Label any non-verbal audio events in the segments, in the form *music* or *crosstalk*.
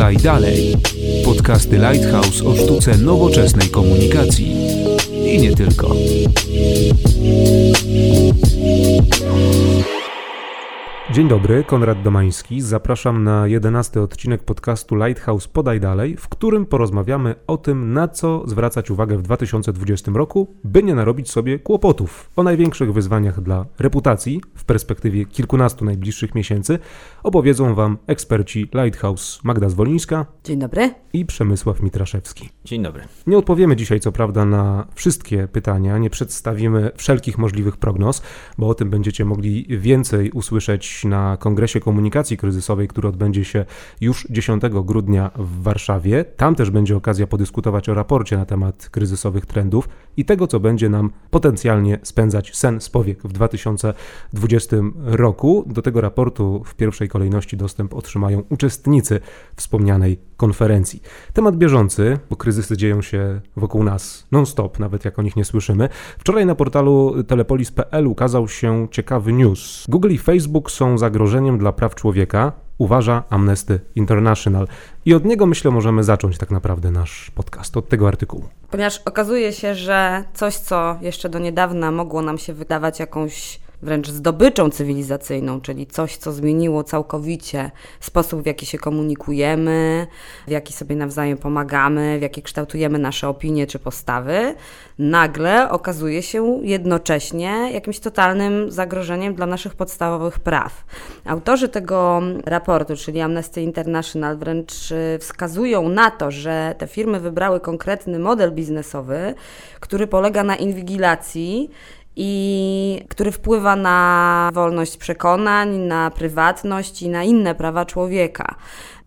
Podaj dalej. Podcasty Lighthouse o sztuce nowoczesnej komunikacji. I nie tylko. Dzień dobry, Konrad Domański. Zapraszam na jedenasty odcinek podcastu Lighthouse Podaj Dalej, w którym porozmawiamy o tym, na co zwracać uwagę w 2020 roku, by nie narobić sobie kłopotów. O największych wyzwaniach dla reputacji w perspektywie kilkunastu najbliższych miesięcy opowiedzą Wam eksperci Lighthouse Magda Zwolińska. Dzień dobry. I Przemysław Mitraszewski. Dzień dobry. Nie odpowiemy dzisiaj, co prawda, na wszystkie pytania, nie przedstawimy wszelkich możliwych prognoz, bo o tym będziecie mogli więcej usłyszeć na Kongresie Komunikacji Kryzysowej, który odbędzie się już 10 grudnia w Warszawie. Tam też będzie okazja podyskutować o raporcie na temat kryzysowych trendów i tego, co będzie nam potencjalnie spędzać sen z powiek w 2020 roku. Do tego raportu w pierwszej kolejności dostęp otrzymają uczestnicy wspomnianej konferencji. Temat bieżący, bo kryzysy dzieją się wokół nas non-stop, nawet jak o nich nie słyszymy. Wczoraj na portalu telepolis.pl ukazał się ciekawy news. Google i Facebook są zagrożeniem dla praw człowieka, uważa Amnesty International. I od niego myślę możemy zacząć tak naprawdę nasz podcast, od tego artykułu. Ponieważ okazuje się, że coś, co jeszcze do niedawna mogło nam się wydawać jakąś wręcz zdobyczą cywilizacyjną, czyli coś, co zmieniło całkowicie sposób, w jaki się komunikujemy, w jaki sobie nawzajem pomagamy, w jaki kształtujemy nasze opinie czy postawy, nagle okazuje się jednocześnie jakimś totalnym zagrożeniem dla naszych podstawowych praw. Autorzy tego raportu, czyli Amnesty International, wręcz y, wskazują na to, że te firmy wybrały konkretny model biznesowy, który polega na inwigilacji i który wpływa na wolność przekonań, na prywatność i na inne prawa człowieka.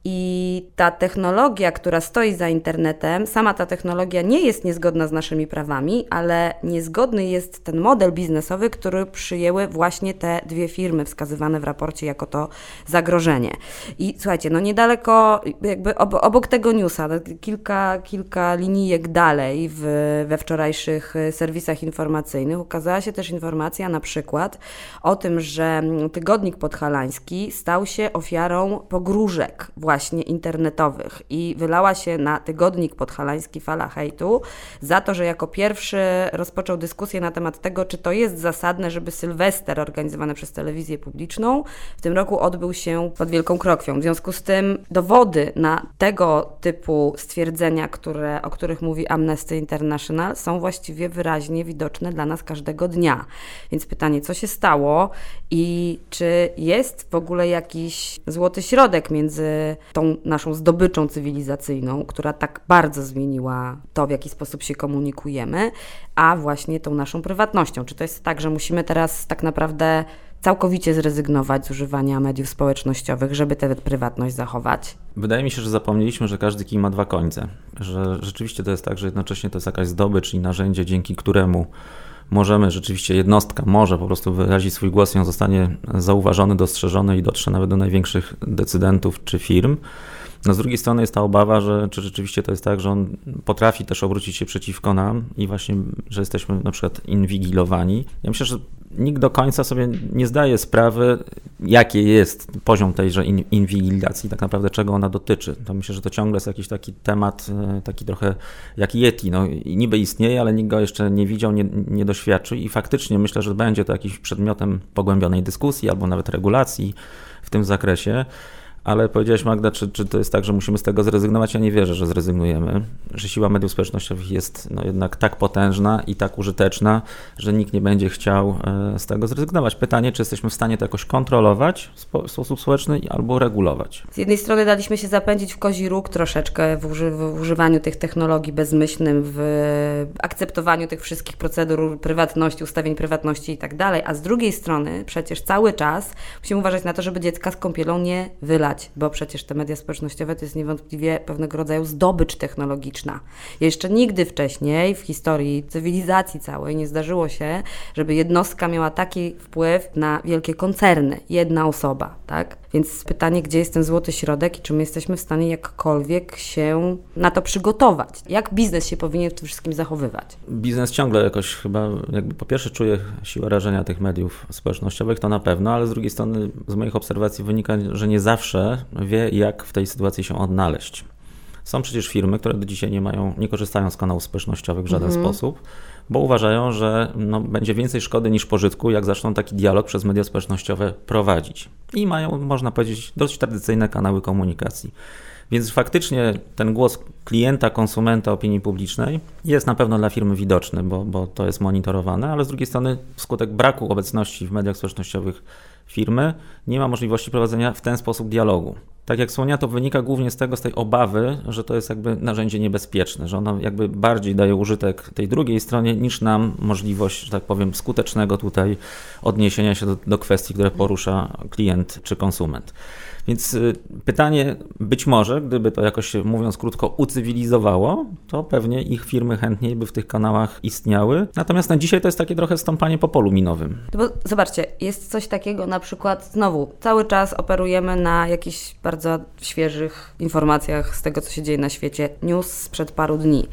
I ta technologia, która stoi za internetem, sama ta technologia nie jest niezgodna z naszymi prawami, ale niezgodny jest ten model biznesowy, który przyjęły właśnie te dwie firmy wskazywane w raporcie jako to zagrożenie. I słuchajcie, no niedaleko, jakby obok tego newsa, no kilka, kilka linijek dalej w, we wczorajszych serwisach informacyjnych ukazała się też informacja na przykład o tym, że tygodnik podhalański stał się ofiarą pogróżek właśnie właśnie internetowych i wylała się na tygodnik podhalański fala hejtu za to, że jako pierwszy rozpoczął dyskusję na temat tego, czy to jest zasadne, żeby Sylwester organizowany przez telewizję publiczną w tym roku odbył się pod Wielką Krokwią. W związku z tym dowody na tego typu stwierdzenia, które, o których mówi Amnesty International, są właściwie wyraźnie widoczne dla nas każdego dnia. Więc pytanie, co się stało i czy jest w ogóle jakiś złoty środek między tą naszą zdobyczą cywilizacyjną, która tak bardzo zmieniła to, w jaki sposób się komunikujemy, a właśnie tą naszą prywatnością. Czy to jest tak, że musimy teraz tak naprawdę całkowicie zrezygnować z używania mediów społecznościowych, żeby tę prywatność zachować? Wydaje mi się, że zapomnieliśmy, że każdy kij ma dwa końce. Że rzeczywiście to jest tak, że jednocześnie to jest jakaś zdobycz i narzędzie, dzięki któremu możemy rzeczywiście, jednostka może po prostu wyrazić swój głos i on zostanie zauważony, dostrzeżony i dotrze nawet do największych decydentów czy firm. No z drugiej strony jest ta obawa, że czy rzeczywiście to jest tak, że on potrafi też obrócić się przeciwko nam i właśnie, że jesteśmy na przykład inwigilowani. Ja myślę, że nikt do końca sobie nie zdaje sprawy, jaki jest poziom tejże inwigilacji, tak naprawdę czego ona dotyczy. To myślę, że to ciągle jest jakiś taki temat, e, taki trochę jak Yeti. No, niby istnieje, ale nikt go jeszcze nie widział, nie, nie doświadczył i faktycznie myślę, że będzie to jakiś przedmiotem pogłębionej dyskusji albo nawet regulacji w tym zakresie. Ale powiedziałeś Magda, czy, czy to jest tak, że musimy z tego zrezygnować? Ja nie wierzę, że zrezygnujemy, że siła mediów społecznościowych jest no, jednak tak potężna i tak użyteczna, że nikt nie będzie chciał e, z tego zrezygnować. Pytanie, czy jesteśmy w stanie to jakoś kontrolować w sposób społeczny albo regulować? Z jednej strony daliśmy się zapędzić w kozi róg troszeczkę w, uży w używaniu tych technologii bezmyślnym, w akceptowaniu tych wszystkich procedur prywatności, ustawień prywatności i tak dalej, a z drugiej strony przecież cały czas musimy uważać na to, żeby dziecka z kąpielą nie wylać bo przecież te media społecznościowe to jest niewątpliwie pewnego rodzaju zdobycz technologiczna. Jeszcze nigdy wcześniej w historii cywilizacji całej nie zdarzyło się, żeby jednostka miała taki wpływ na wielkie koncerny, jedna osoba, tak? Więc pytanie, gdzie jest ten złoty środek i czy my jesteśmy w stanie jakkolwiek się na to przygotować? Jak biznes się powinien w tym wszystkim zachowywać? Biznes ciągle jakoś chyba, jakby po pierwsze czuje siłę rażenia tych mediów społecznościowych, to na pewno, ale z drugiej strony z moich obserwacji wynika, że nie zawsze wie, jak w tej sytuacji się odnaleźć. Są przecież firmy, które do dzisiaj nie mają, nie korzystają z kanałów społecznościowych w żaden mhm. sposób, bo uważają, że no, będzie więcej szkody niż pożytku, jak zaczną taki dialog przez media społecznościowe prowadzić. I mają, można powiedzieć, dość tradycyjne kanały komunikacji. Więc faktycznie ten głos klienta, konsumenta opinii publicznej jest na pewno dla firmy widoczny, bo, bo to jest monitorowane, ale z drugiej strony wskutek braku obecności w mediach społecznościowych firmy nie ma możliwości prowadzenia w ten sposób dialogu. Tak jak wspomniałem, to wynika głównie z tego, z tej obawy, że to jest jakby narzędzie niebezpieczne, że ono jakby bardziej daje użytek tej drugiej stronie niż nam możliwość, że tak powiem, skutecznego tutaj odniesienia się do, do kwestii, które porusza klient czy konsument. Więc y, pytanie, być może, gdyby to jakoś, mówiąc krótko, ucywilizowało, to pewnie ich firmy chętniej by w tych kanałach istniały. Natomiast na dzisiaj to jest takie trochę stąpanie po polu minowym. No bo zobaczcie, jest coś takiego na przykład, znowu, cały czas operujemy na jakichś bardzo świeżych informacjach z tego, co się dzieje na świecie. News sprzed paru dni.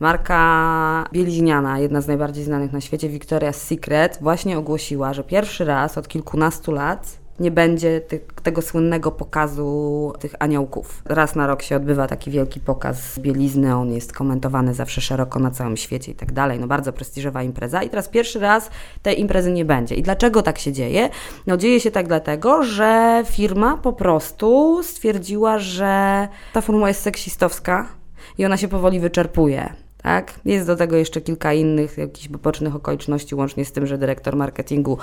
Marka bielizniana, jedna z najbardziej znanych na świecie, Victoria's Secret, właśnie ogłosiła, że pierwszy raz od kilkunastu lat nie będzie ty, tego słynnego pokazu tych aniołków. Raz na rok się odbywa taki wielki pokaz bielizny, on jest komentowany zawsze szeroko na całym świecie i tak dalej. No bardzo prestiżowa impreza i teraz pierwszy raz tej imprezy nie będzie. I dlaczego tak się dzieje? No dzieje się tak dlatego, że firma po prostu stwierdziła, że ta formuła jest seksistowska i ona się powoli wyczerpuje. Tak? Jest do tego jeszcze kilka innych jakichś pobocznych okoliczności, łącznie z tym, że dyrektor marketingu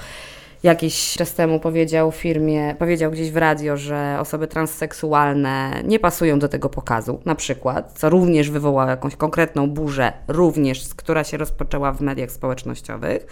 jakiś czas temu powiedział firmie, powiedział gdzieś w radio, że osoby transseksualne nie pasują do tego pokazu, na przykład, co również wywołało jakąś konkretną burzę, również, która się rozpoczęła w mediach społecznościowych.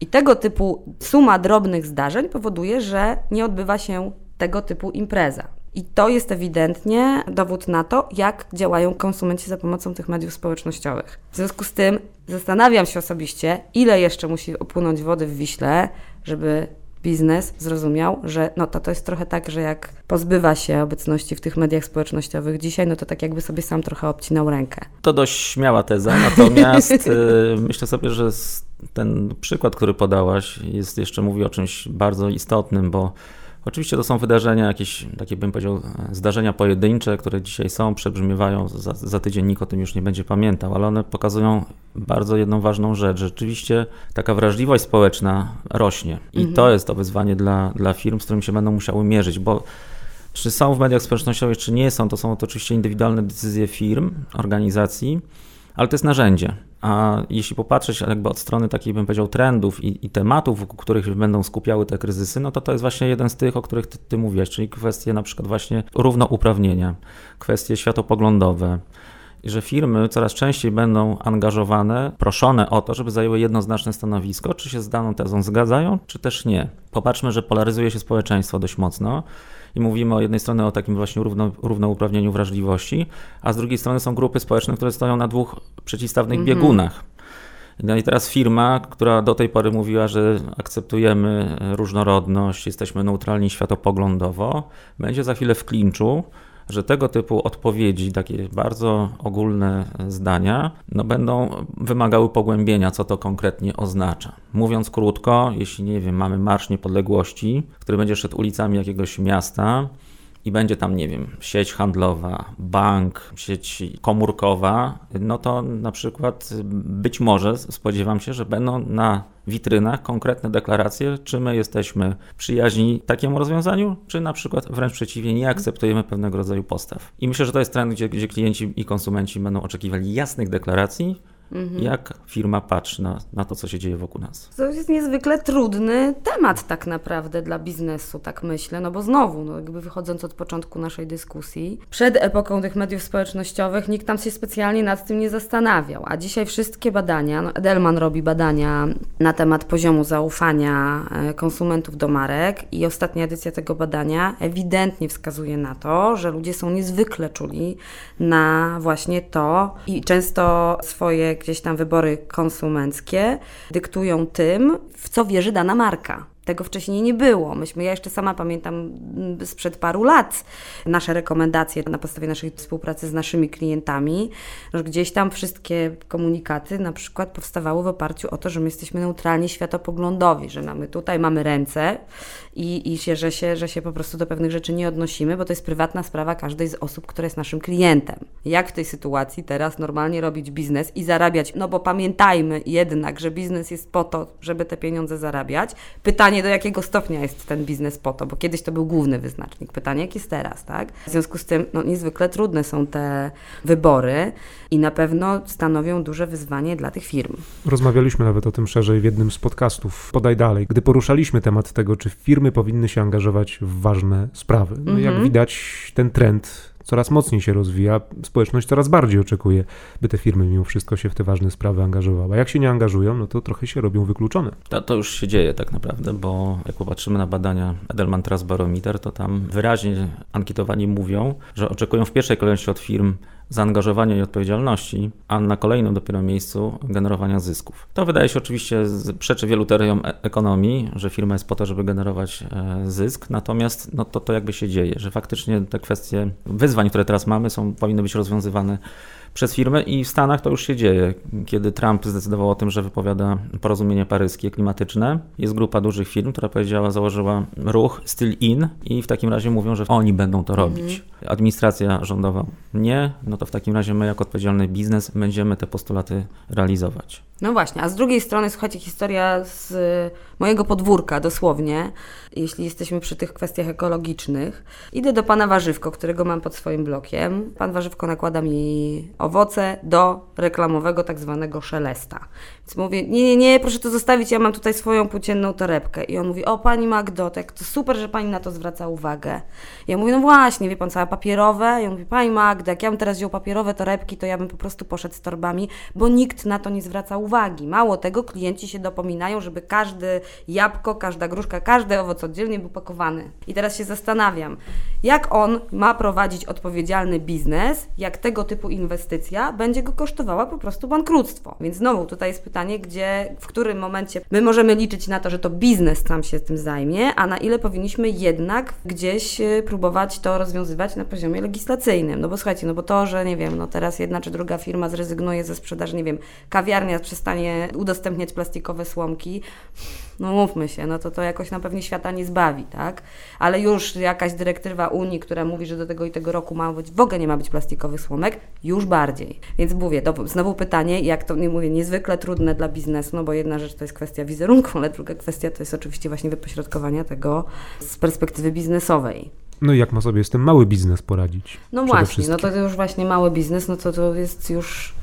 I tego typu suma drobnych zdarzeń powoduje, że nie odbywa się tego typu impreza. I to jest ewidentnie dowód na to, jak działają konsumenci za pomocą tych mediów społecznościowych. W związku z tym zastanawiam się osobiście, ile jeszcze musi opłynąć wody w Wiśle, żeby biznes zrozumiał, że no to, to jest trochę tak, że jak pozbywa się obecności w tych mediach społecznościowych dzisiaj, no to tak jakby sobie sam trochę obcinał rękę. To dość śmiała teza, natomiast y, *laughs* myślę sobie, że ten przykład, który podałaś, jest jeszcze mówi o czymś bardzo istotnym, bo Oczywiście to są wydarzenia, jakieś takie bym powiedział, zdarzenia pojedyncze, które dzisiaj są, przebrzmiewają, za, za tydzień nikt o tym już nie będzie pamiętał, ale one pokazują bardzo jedną ważną rzecz. Rzeczywiście taka wrażliwość społeczna rośnie i mhm. to jest to wyzwanie dla, dla firm, z którym się będą musiały mierzyć, bo czy są w mediach społecznościowych, czy nie są, to są to oczywiście indywidualne decyzje firm, organizacji, ale to jest narzędzie. A jeśli popatrzeć jakby od strony takiej, bym powiedział, trendów i, i, tematów, wokół których będą skupiały te kryzysy, no to to jest właśnie jeden z tych, o których ty, ty czyli kwestie na przykład właśnie równouprawnienia, kwestie światopoglądowe, i że firmy coraz częściej będą angażowane, proszone o to, żeby zajęły jednoznaczne stanowisko, czy się z daną tezą zgadzają, czy też nie. Popatrzmy, że polaryzuje się społeczeństwo dość mocno i mówimy o jednej strony o takim właśnie równo, równouprawnieniu wrażliwości, a z drugiej strony są grupy społeczne, które stoją na dwóch przeciwstawnych mhm. biegunach. No i teraz firma, która do tej pory mówiła, że akceptujemy różnorodność, jesteśmy neutralni światopoglądowo, będzie za chwilę w klinczu że tego typu odpowiedzi, takie bardzo ogólne zdania, no będą wymagały pogłębienia, co to konkretnie oznacza. Mówiąc krótko, jeśli nie wiem, mamy Marsz Niepodległości, który będzie szedł ulicami jakiegoś miasta, i będzie tam, nie wiem, sieć handlowa, bank, sieć komórkowa, no to na przykład być może spodziewam się, że będą na witrynach konkretne deklaracje, czy my jesteśmy przyjaźni takiemu rozwiązaniu, czy na przykład wręcz przeciwnie, nie akceptujemy pewnego rodzaju postaw. I myślę, że to jest trend, gdzie, gdzie klienci i konsumenci będą oczekiwali jasnych deklaracji, Mhm. Jak firma patrzy na, na to, co się dzieje wokół nas? To jest niezwykle trudny temat tak naprawdę dla biznesu, tak myślę, no bo znowu, no jakby wychodząc od początku naszej dyskusji, przed epoką tych mediów społecznościowych nikt tam się specjalnie nad tym nie zastanawiał, a dzisiaj wszystkie badania, no Edelman robi badania na temat poziomu zaufania e, konsumentów do marek i ostatnia edycja tego badania ewidentnie wskazuje na to, że ludzie są niezwykle czuli na właśnie to i często swoje gdzieś tam wybory konsumenckie dyktują tym, w co wierzy dana marka. Tego wcześniej nie było. Myśmy, ja jeszcze sama pamiętam mm, sprzed paru lat nasze rekomendacje na podstawie naszej współpracy z naszymi klientami, że gdzieś tam wszystkie komunikaty na przykład powstawały w oparciu o to, że my jesteśmy neutralni światopoglądowi, że mamy tutaj mamy ręce i, i się, że, się, że się po prostu do pewnych rzeczy nie odnosimy, bo to jest prywatna sprawa każdej z osób, która jest naszym klientem. Jak w tej sytuacji teraz normalnie robić biznes i zarabiać? No bo pamiętajmy jednak, że biznes jest po to, żeby te pieniądze zarabiać. Pytanie, do jakiego stopnia jest ten biznes po to, bo kiedyś to był główny wyznacznik. Pytanie, jak jest teraz, tak? W związku z tym, no niezwykle trudne są te wybory i na pewno stanowią duże wyzwanie dla tych firm. Rozmawialiśmy nawet o tym szerzej w jednym z podcastów. Podaj dalej, gdy poruszaliśmy temat tego, czy firmy powinny się angażować w ważne sprawy. No Jak Mhm. widać, ten trend coraz mocniej się rozwija, społeczność coraz bardziej oczekuje, by te firmy mimo wszystko się w te ważne sprawy angażowały. A jak się nie angażują, no to trochę się robią wykluczone. To, to już się dzieje tak naprawdę, bo jak popatrzymy na badania Edelman Trust Barometer, to tam wyraźnie ankietowani mówią, że oczekują w pierwszej kolejności od firm zaangażowania i odpowiedzialności, a na kolejnym dopiero miejscu generowania zysków. To wydaje się oczywiście przeczy wielu teoriom e- ekonomii, że firma jest po to, żeby generować e, zysk, natomiast no to, to jakby się dzieje, że faktycznie te kwestie wyzwań, które teraz mamy, są, powinny być rozwiązywane przez firmy i w Stanach to już się dzieje. Kiedy Trump zdecydował o tym, że wypowiada porozumienie paryskie klimatyczne, jest grupa dużych firm, która powiedziała, założyła ruch Still In i w takim razie mówią, że oni będą to robić. Administracja rządowa nie, no to w takim razie my jako odpowiedzialny biznes będziemy te postulaty realizować. No właśnie, a z drugiej strony, słuchajcie, historia z mojego podwórka dosłownie, jeśli jesteśmy przy tych kwestiach ekologicznych. Idę do pana Warzywko, którego mam pod swoim blokiem. Pan Warzywko nakłada mi owoce do reklamowego tak zwanego szelesta. Mówię, nie, nie, nie, proszę to zostawić, ja mam tutaj swoją płócienną torebkę. I on mówi, o pani Magdo, tak to super, że pani na to zwraca uwagę. Ja mówię, no właśnie, wie pan, całe papierowe. I on mówi, pani Magda, jak ja bym teraz wziął papierowe torebki, to ja bym po prostu poszedł z torbami, bo nikt na to nie zwraca uwagi. Mało tego, klienci się dopominają, żeby każde jabłko, każda gruszka, każdy owoc oddzielnie był pakowany. I teraz się zastanawiam, jak on ma prowadzić odpowiedzialny biznes, jak tego typu inwestycja będzie go kosztowała po prostu bankructwo. Więc znowu tutaj jest pytanie, gdzie, w którym momencie my możemy liczyć na to, że to biznes sam się tym zajmie, a na ile powinniśmy jednak gdzieś y, próbować to rozwiązywać na poziomie legislacyjnym. No bo słuchajcie, no bo to, że nie wiem, no teraz jedna czy druga firma zrezygnuje ze sprzedaży, nie wiem, kawiarnia przestanie udostępniać plastikowe słomki, no mówmy się, no to to jakoś na pewnie świata nie zbawi, tak? Ale już jakaś dyrektywa Unii, która mówi, że do tego i tego roku ma być, w ogóle nie ma być plastikowych słomek, już bardziej. Więc mówię, to znowu pytanie, jak to, nie mówię, niezwykle trudne dla biznesu, no bo jedna rzecz to jest kwestia wizerunku, ale druga kwestia to jest oczywiście właśnie wypośrodkowania tego z perspektywy biznesowej. No i jak ma sobie z tym mały biznes poradzić? No właśnie, no to już właśnie mały biznes, no to to jest już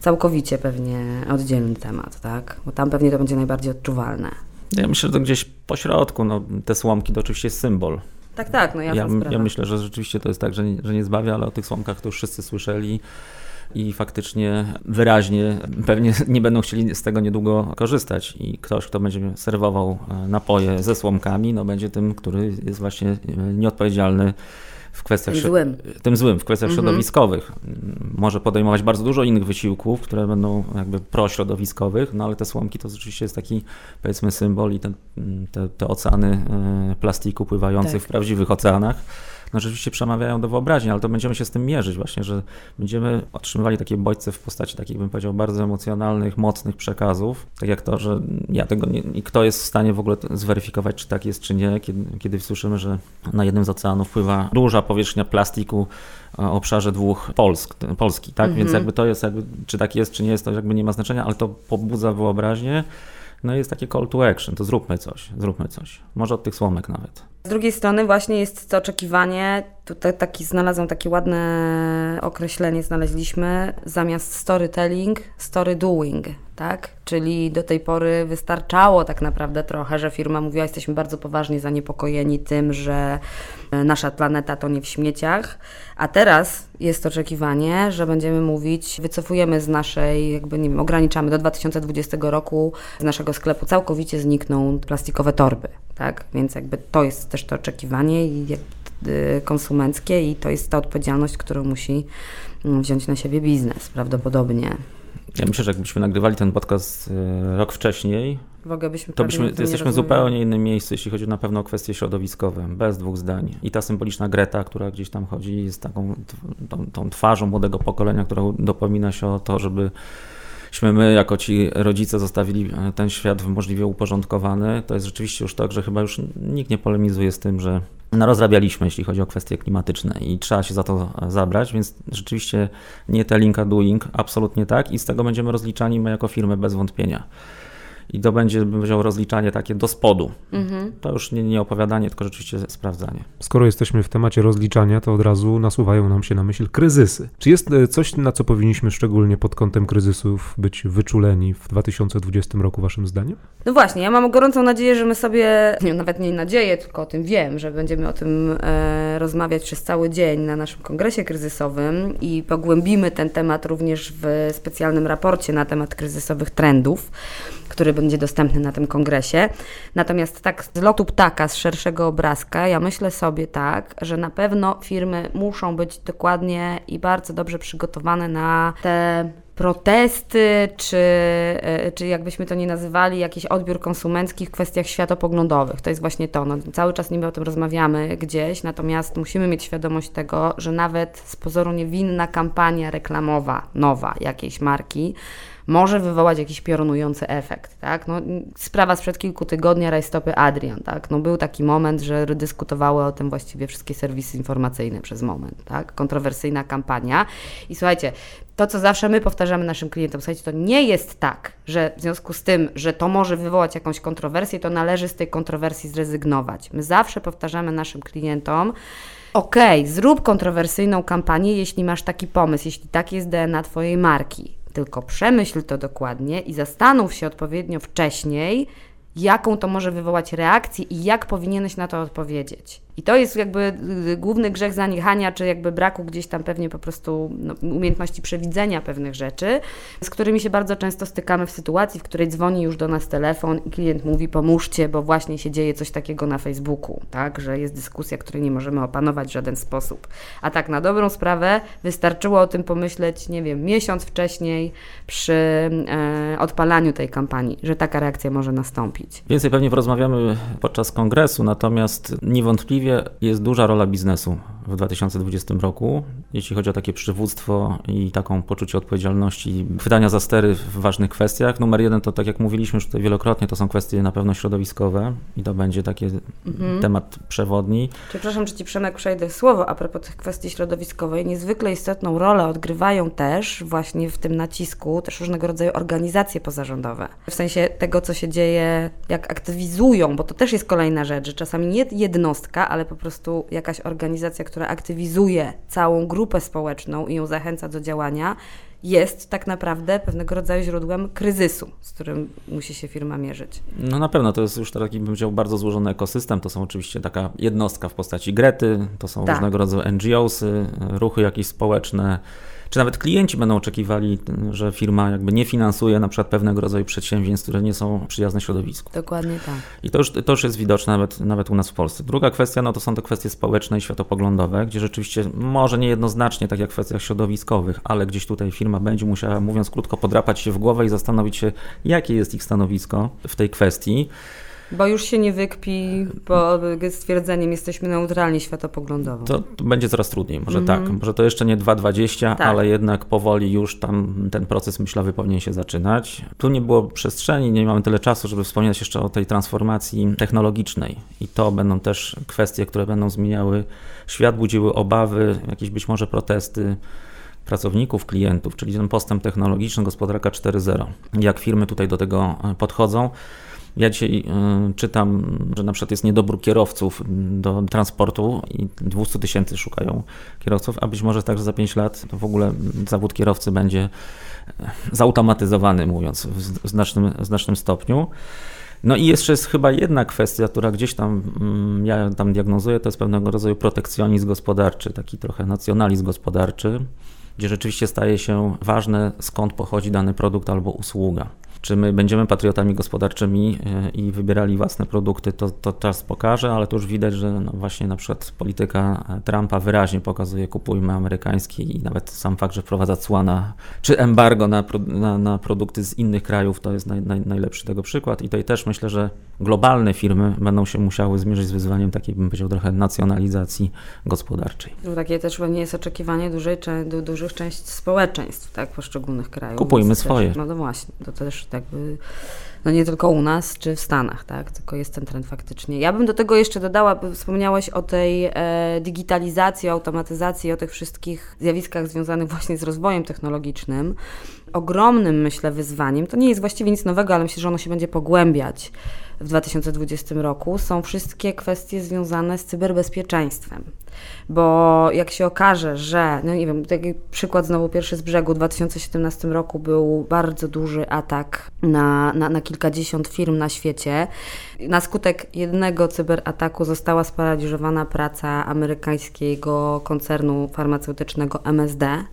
całkowicie pewnie oddzielny temat, tak? Bo tam pewnie to będzie najbardziej odczuwalne. Ja myślę, że to gdzieś po środku, no, te słomki to oczywiście jest symbol. Tak, tak, no Ja, sprawa. ja myślę, że rzeczywiście to jest tak, że nie, że nie zbawia, ale o tych słomkach to już wszyscy słyszeli i faktycznie wyraźnie pewnie *laughs* nie będą chcieli z tego niedługo korzystać i ktoś, kto będzie serwował e, napoje ze słomkami, no będzie tym, który jest właśnie e, nieodpowiedzialny w kwestiach Tym złym. tym złym, w kwestiach Mhm. środowiskowych. Może podejmować bardzo dużo innych wysiłków, które będą jakby prośrodowiskowych, no ale te słomki to rzeczywiście jest taki powiedzmy symbol i ten, te, te oceany e, plastiku pływających Tak. w prawdziwych oceanach no rzeczywiście przemawiają do wyobraźni, ale to będziemy się z tym mierzyć właśnie, że będziemy otrzymywali takie bodźce w postaci takich, bym powiedział, bardzo emocjonalnych, mocnych przekazów, tak jak to, że ja tego nie, i kto jest w stanie w ogóle zweryfikować, czy tak jest, czy nie, kiedy, kiedy słyszymy, że na jednym z oceanów pływa duża powierzchnia plastiku o obszarze dwóch Polsk, Polski, tak, więc jakby to jest, jakby, czy tak jest, czy nie jest, to jakby nie ma znaczenia, ale to pobudza wyobraźnię, no jest takie call to action, to zróbmy coś, zróbmy coś, może od tych słomek nawet. Z drugiej strony właśnie jest to oczekiwanie, tutaj taki, znalazłam takie ładne określenie, znaleźliśmy, zamiast storytelling, story doing, tak? Czyli do tej pory wystarczało tak naprawdę trochę, że firma mówiła, jesteśmy bardzo poważnie zaniepokojeni tym, że e, nasza planeta tonie w śmieciach, a teraz jest oczekiwanie, że będziemy mówić, wycofujemy z naszej, jakby nie wiem, ograniczamy do 2020 roku z naszego sklepu całkowicie znikną plastikowe torby, tak? Więc jakby to jest też to oczekiwanie i y, konsumenckie i to jest ta odpowiedzialność, którą musi mm, wziąć na siebie biznes prawdopodobnie. Ja myślę, że jakbyśmy nagrywali ten podcast e, rok wcześniej, to byśmy, jesteśmy w zupełnie innym miejscu, jeśli chodzi na pewno o kwestie środowiskowe, bez dwóch zdań. I ta symboliczna Greta, która gdzieś tam chodzi, jest taką tą, tą twarzą młodego pokolenia, która dopomina się o to, żeby Myśmy my, jako ci rodzice, zostawili e, ten świat możliwie uporządkowany. To jest rzeczywiście już tak, że chyba już nikt nie polemizuje z tym, że no, rozrabialiśmy, jeśli chodzi o kwestie klimatyczne i trzeba się za to zabrać, więc rzeczywiście nie telling a doing, absolutnie tak i z tego będziemy rozliczani my jako firmy bez wątpienia. I to będzie, bym powiedział, rozliczanie takie do spodu. Mhm. To już nie, nie opowiadanie, tylko rzeczywiście sprawdzanie. Skoro jesteśmy w temacie rozliczania, to od razu nasuwają nam się na myśl kryzysy. Czy jest e, coś, na co powinniśmy szczególnie pod kątem kryzysów być wyczuleni w 2020 roku, waszym zdaniem? No właśnie, ja mam gorącą nadzieję, że my sobie, *laughs* nie, nawet nie nadzieję, tylko o tym wiem, że będziemy o tym e, rozmawiać przez cały dzień na naszym kongresie kryzysowym i pogłębimy ten temat również w specjalnym raporcie na temat kryzysowych trendów, który będzie dostępny na tym kongresie. Natomiast tak z lotu ptaka, z szerszego obrazka, ja myślę sobie tak, że na pewno firmy muszą być dokładnie i bardzo dobrze przygotowane na te protesty, czy, e, czy jakbyśmy to nie nazywali, jakiś odbiór konsumencki w kwestiach światopoglądowych. To jest właśnie to. No, cały czas niby o tym rozmawiamy gdzieś, natomiast musimy mieć świadomość tego, że nawet z pozoru niewinna kampania reklamowa, nowa jakiejś marki, może wywołać jakiś piorunujący efekt, tak? No, sprawa sprzed kilku tygodni, rajstopy Adrian, tak? No, był taki moment, że dyskutowały o tym właściwie wszystkie serwisy informacyjne przez moment, tak? Kontrowersyjna kampania. I słuchajcie, to, co zawsze my powtarzamy naszym klientom, słuchajcie, to nie jest tak, że w związku z tym, że to może wywołać jakąś kontrowersję, to należy z tej kontrowersji zrezygnować. My zawsze powtarzamy naszym klientom, okej, zrób kontrowersyjną kampanię, jeśli masz taki pomysł, jeśli tak jest DNA Twojej marki. Tylko przemyśl to dokładnie i zastanów się odpowiednio wcześniej, jaką to może wywołać reakcję i jak powinieneś na to odpowiedzieć. I to jest jakby y, główny grzech zaniechania, czy jakby braku gdzieś tam pewnie po prostu no, umiejętności przewidzenia pewnych rzeczy, z którymi się bardzo często stykamy w sytuacji, w której dzwoni już do nas telefon i klient mówi pomóżcie, bo właśnie się dzieje coś takiego na Facebooku, tak, że jest dyskusja, której nie możemy opanować w żaden sposób. A tak na dobrą sprawę wystarczyło o tym pomyśleć, nie wiem, miesiąc wcześniej przy e, odpalaniu tej kampanii, że taka reakcja może nastąpić. Więcej pewnie porozmawiamy podczas kongresu, natomiast niewątpliwie jest duża rola biznesu w 2020 roku, jeśli chodzi o takie przywództwo i taką poczucie odpowiedzialności, chwytania za stery w ważnych kwestiach. Numer jeden to, tak jak mówiliśmy już tutaj wielokrotnie, to są kwestie na pewno środowiskowe i to będzie taki temat przewodni. Przepraszam, że Ci Przemek przejdę słowo a propos tych kwestii środowiskowej. Niezwykle istotną rolę odgrywają też właśnie w tym nacisku też różnego rodzaju organizacje pozarządowe. W sensie tego, co się dzieje, jak aktywizują, bo to też jest kolejna rzecz, że czasami nie jednostka, ale po prostu jakaś organizacja, która aktywizuje całą grupę społeczną i ją zachęca do działania, jest tak naprawdę pewnego rodzaju źródłem kryzysu, z którym musi się firma mierzyć. No na pewno to jest już taki, bym powiedział, bardzo złożony ekosystem. To są oczywiście taka jednostka w postaci Grety, to są Tak. różnego rodzaju NGOsy, ruchy jakieś społeczne, czy nawet klienci będą oczekiwali, że firma jakby nie finansuje na przykład pewnego rodzaju przedsięwzięć, które nie są przyjazne środowisku. Dokładnie tak. I to już, to już jest widoczne nawet, nawet u nas w Polsce. Druga kwestia no to są te kwestie społeczne i światopoglądowe, gdzie rzeczywiście może niejednoznacznie, tak jak w kwestiach środowiskowych, ale gdzieś tutaj firma będzie musiała, mówiąc krótko, podrapać się w głowę i zastanowić się, jakie jest ich stanowisko w tej kwestii. Bo już się nie wykpi pod stwierdzeniem, jesteśmy neutralni światopoglądowo. To, to będzie coraz trudniej, może tak, może to jeszcze nie 2,20, Tak. ale jednak powoli już tam ten proces myślowy powinien się zaczynać. Tu nie było przestrzeni, nie mamy tyle czasu, żeby wspomnieć jeszcze o tej transformacji technologicznej i to będą też kwestie, które będą zmieniały świat, budziły obawy, jakieś być może protesty pracowników, klientów, czyli ten postęp technologiczny, gospodarka 4.0. Jak firmy tutaj do tego podchodzą. Ja dzisiaj y, czytam, że na przykład jest niedobór kierowców do transportu i 200 tysięcy szukają kierowców, a być może także za 5 lat to w ogóle zawód kierowcy będzie e, zautomatyzowany, mówiąc w znacznym, znacznym stopniu. No i jeszcze jest chyba jedna kwestia, która gdzieś tam mm, ja tam diagnozuję, to jest pewnego rodzaju protekcjonizm gospodarczy, taki trochę nacjonalizm gospodarczy, gdzie rzeczywiście staje się ważne, skąd pochodzi dany produkt albo usługa. Czy my będziemy patriotami gospodarczymi e, i wybierali własne produkty, to, to czas pokaże, ale to już widać, że no właśnie na przykład polityka Trumpa wyraźnie pokazuje kupujmy amerykańskie i nawet sam fakt, że wprowadza cła na, czy embargo na, na, na produkty z innych krajów, to jest naj, naj, najlepszy tego przykład. I tutaj też myślę, że globalne firmy będą się musiały zmierzyć z wyzwaniem takiej, bym powiedział, trochę nacjonalizacji gospodarczej. No, takie też pewnie jest oczekiwanie dużej, du, dużych części społeczeństw tak, poszczególnych krajów. Kupujmy swoje. Też, no to właśnie, to też jakby no nie tylko u nas czy w Stanach, tak? Tylko jest ten trend faktycznie. Ja bym do tego jeszcze dodała, wspomniałeś o tej e, digitalizacji, automatyzacji, o tych wszystkich zjawiskach związanych właśnie z rozwojem technologicznym. Ogromnym, myślę, wyzwaniem, to nie jest właściwie nic nowego, ale myślę, że ono się będzie pogłębiać w 2020 roku, są wszystkie kwestie związane z cyberbezpieczeństwem. Bo jak się okaże, że, no nie wiem, taki przykład znowu pierwszy z brzegu, w 2017 roku był bardzo duży atak na, na, na kilkadziesiąt firm na świecie. Na skutek jednego cyberataku została sparaliżowana praca amerykańskiego koncernu farmaceutycznego MSD,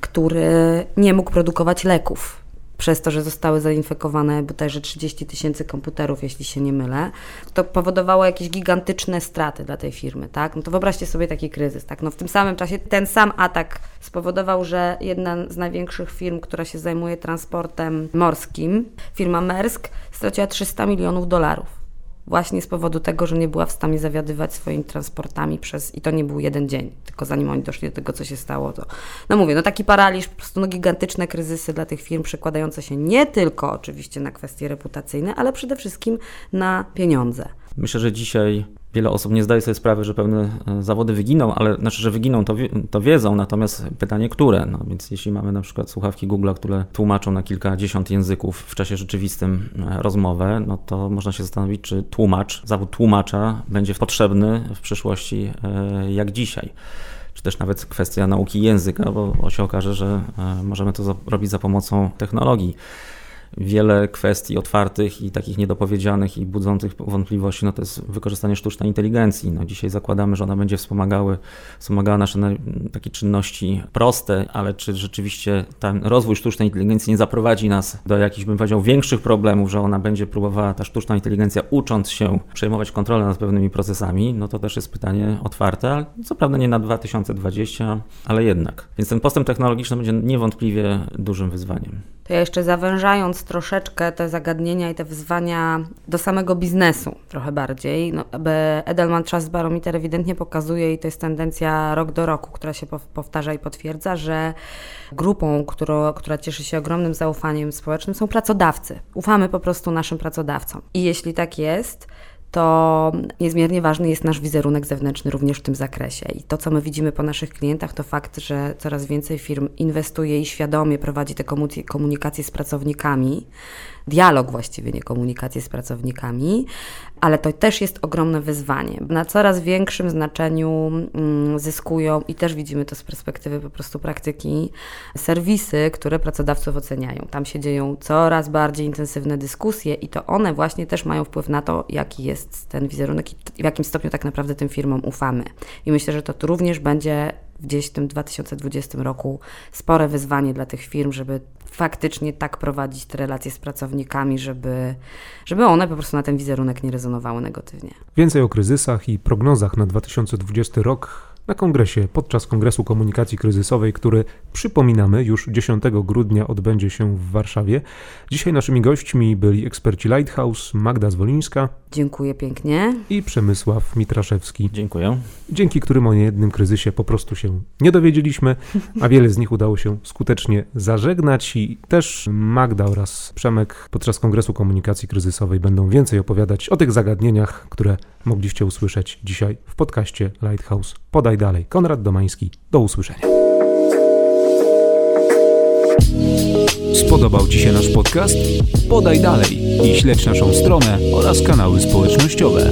który nie mógł produkować leków przez to, że zostały zainfekowane bodajże 30 tysięcy komputerów, jeśli się nie mylę, to powodowało jakieś gigantyczne straty dla tej firmy, tak? No to wyobraźcie sobie taki kryzys, tak? No w tym samym czasie ten sam atak spowodował, że jedna z największych firm, która się zajmuje transportem morskim, firma Maersk, straciła 300 milionów dolarów właśnie z powodu tego, że nie była w stanie zawiadywać swoimi transportami przez, i to nie był jeden dzień, tylko zanim oni doszli do tego, co się stało, to, no mówię, no taki paraliż, po prostu no gigantyczne kryzysy dla tych firm, przekładające się nie tylko oczywiście na kwestie reputacyjne, ale przede wszystkim na pieniądze. Myślę, że dzisiaj wiele osób nie zdaje sobie sprawy, że pewne e, zawody wyginą, ale znaczy, że wyginą, to, to wiedzą, natomiast pytanie, które? No więc jeśli mamy na przykład słuchawki Google, które tłumaczą na kilkadziesiąt języków w czasie rzeczywistym e, rozmowę, no to można się zastanowić, czy tłumacz, zawód tłumacza będzie potrzebny w przyszłości e, jak dzisiaj czy też nawet kwestia nauki języka, bo się okaże, że możemy to robić za pomocą technologii wiele kwestii otwartych i takich niedopowiedzianych i budzących wątpliwości, no to jest wykorzystanie sztucznej inteligencji. No dzisiaj zakładamy, że ona będzie wspomagały, wspomagała nasze takie czynności proste, ale czy rzeczywiście ten rozwój sztucznej inteligencji nie zaprowadzi nas do jakichś, bym powiedział, większych problemów, że ona będzie próbowała, ta sztuczna inteligencja, ucząc się przejmować kontrolę nad pewnymi procesami, no to też jest pytanie otwarte, co prawda nie na 2020, ale jednak. Więc ten postęp technologiczny będzie niewątpliwie dużym wyzwaniem. To ja jeszcze zawężając troszeczkę te zagadnienia i te wyzwania do samego biznesu trochę bardziej. No, Edelman Trust Barometer ewidentnie pokazuje i to jest tendencja rok do roku, która się powtarza i potwierdza, że grupą, która, która cieszy się ogromnym zaufaniem społecznym są pracodawcy. Ufamy po prostu naszym pracodawcom. I jeśli tak jest, to niezmiernie ważny jest nasz wizerunek zewnętrzny również w tym zakresie. I to, co my widzimy po naszych klientach, to fakt, że coraz więcej firm inwestuje i świadomie prowadzi te komunikacje z pracownikami, dialog właściwie, nie komunikację z pracownikami, ale to też jest ogromne wyzwanie. Na coraz większym znaczeniu mm, zyskują i też widzimy to z perspektywy po prostu praktyki serwisy, które pracodawców oceniają. Tam się dzieją coraz bardziej intensywne dyskusje i to one właśnie też mają wpływ na to, jaki jest ten wizerunek i w jakim stopniu tak naprawdę tym firmom ufamy. I myślę, że to również będzie gdzieś w tym 2020 roku spore wyzwanie dla tych firm, żeby faktycznie tak prowadzić te relacje z pracownikami, żeby, żeby one po prostu na ten wizerunek nie rezonowały negatywnie. Więcej o kryzysach i prognozach na 2020 rok na kongresie podczas Kongresu Komunikacji Kryzysowej, który przypominamy już 10 grudnia odbędzie się w Warszawie. Dzisiaj naszymi gośćmi byli eksperci Lighthouse, Magda Zwolińska. Dziękuję pięknie. I Przemysław Mitraszewski. Dziękuję. Dzięki którym o niejednym kryzysie po prostu się nie dowiedzieliśmy, a wiele z nich udało się skutecznie zażegnać i też Magda oraz Przemek podczas Kongresu Komunikacji Kryzysowej będą więcej opowiadać o tych zagadnieniach, które mogliście usłyszeć dzisiaj w podcaście Lighthouse. Podaj dalej. Konrad Domański, do usłyszenia. Spodobał Ci się nasz podcast? Podaj dalej i śledź naszą stronę oraz kanały społecznościowe.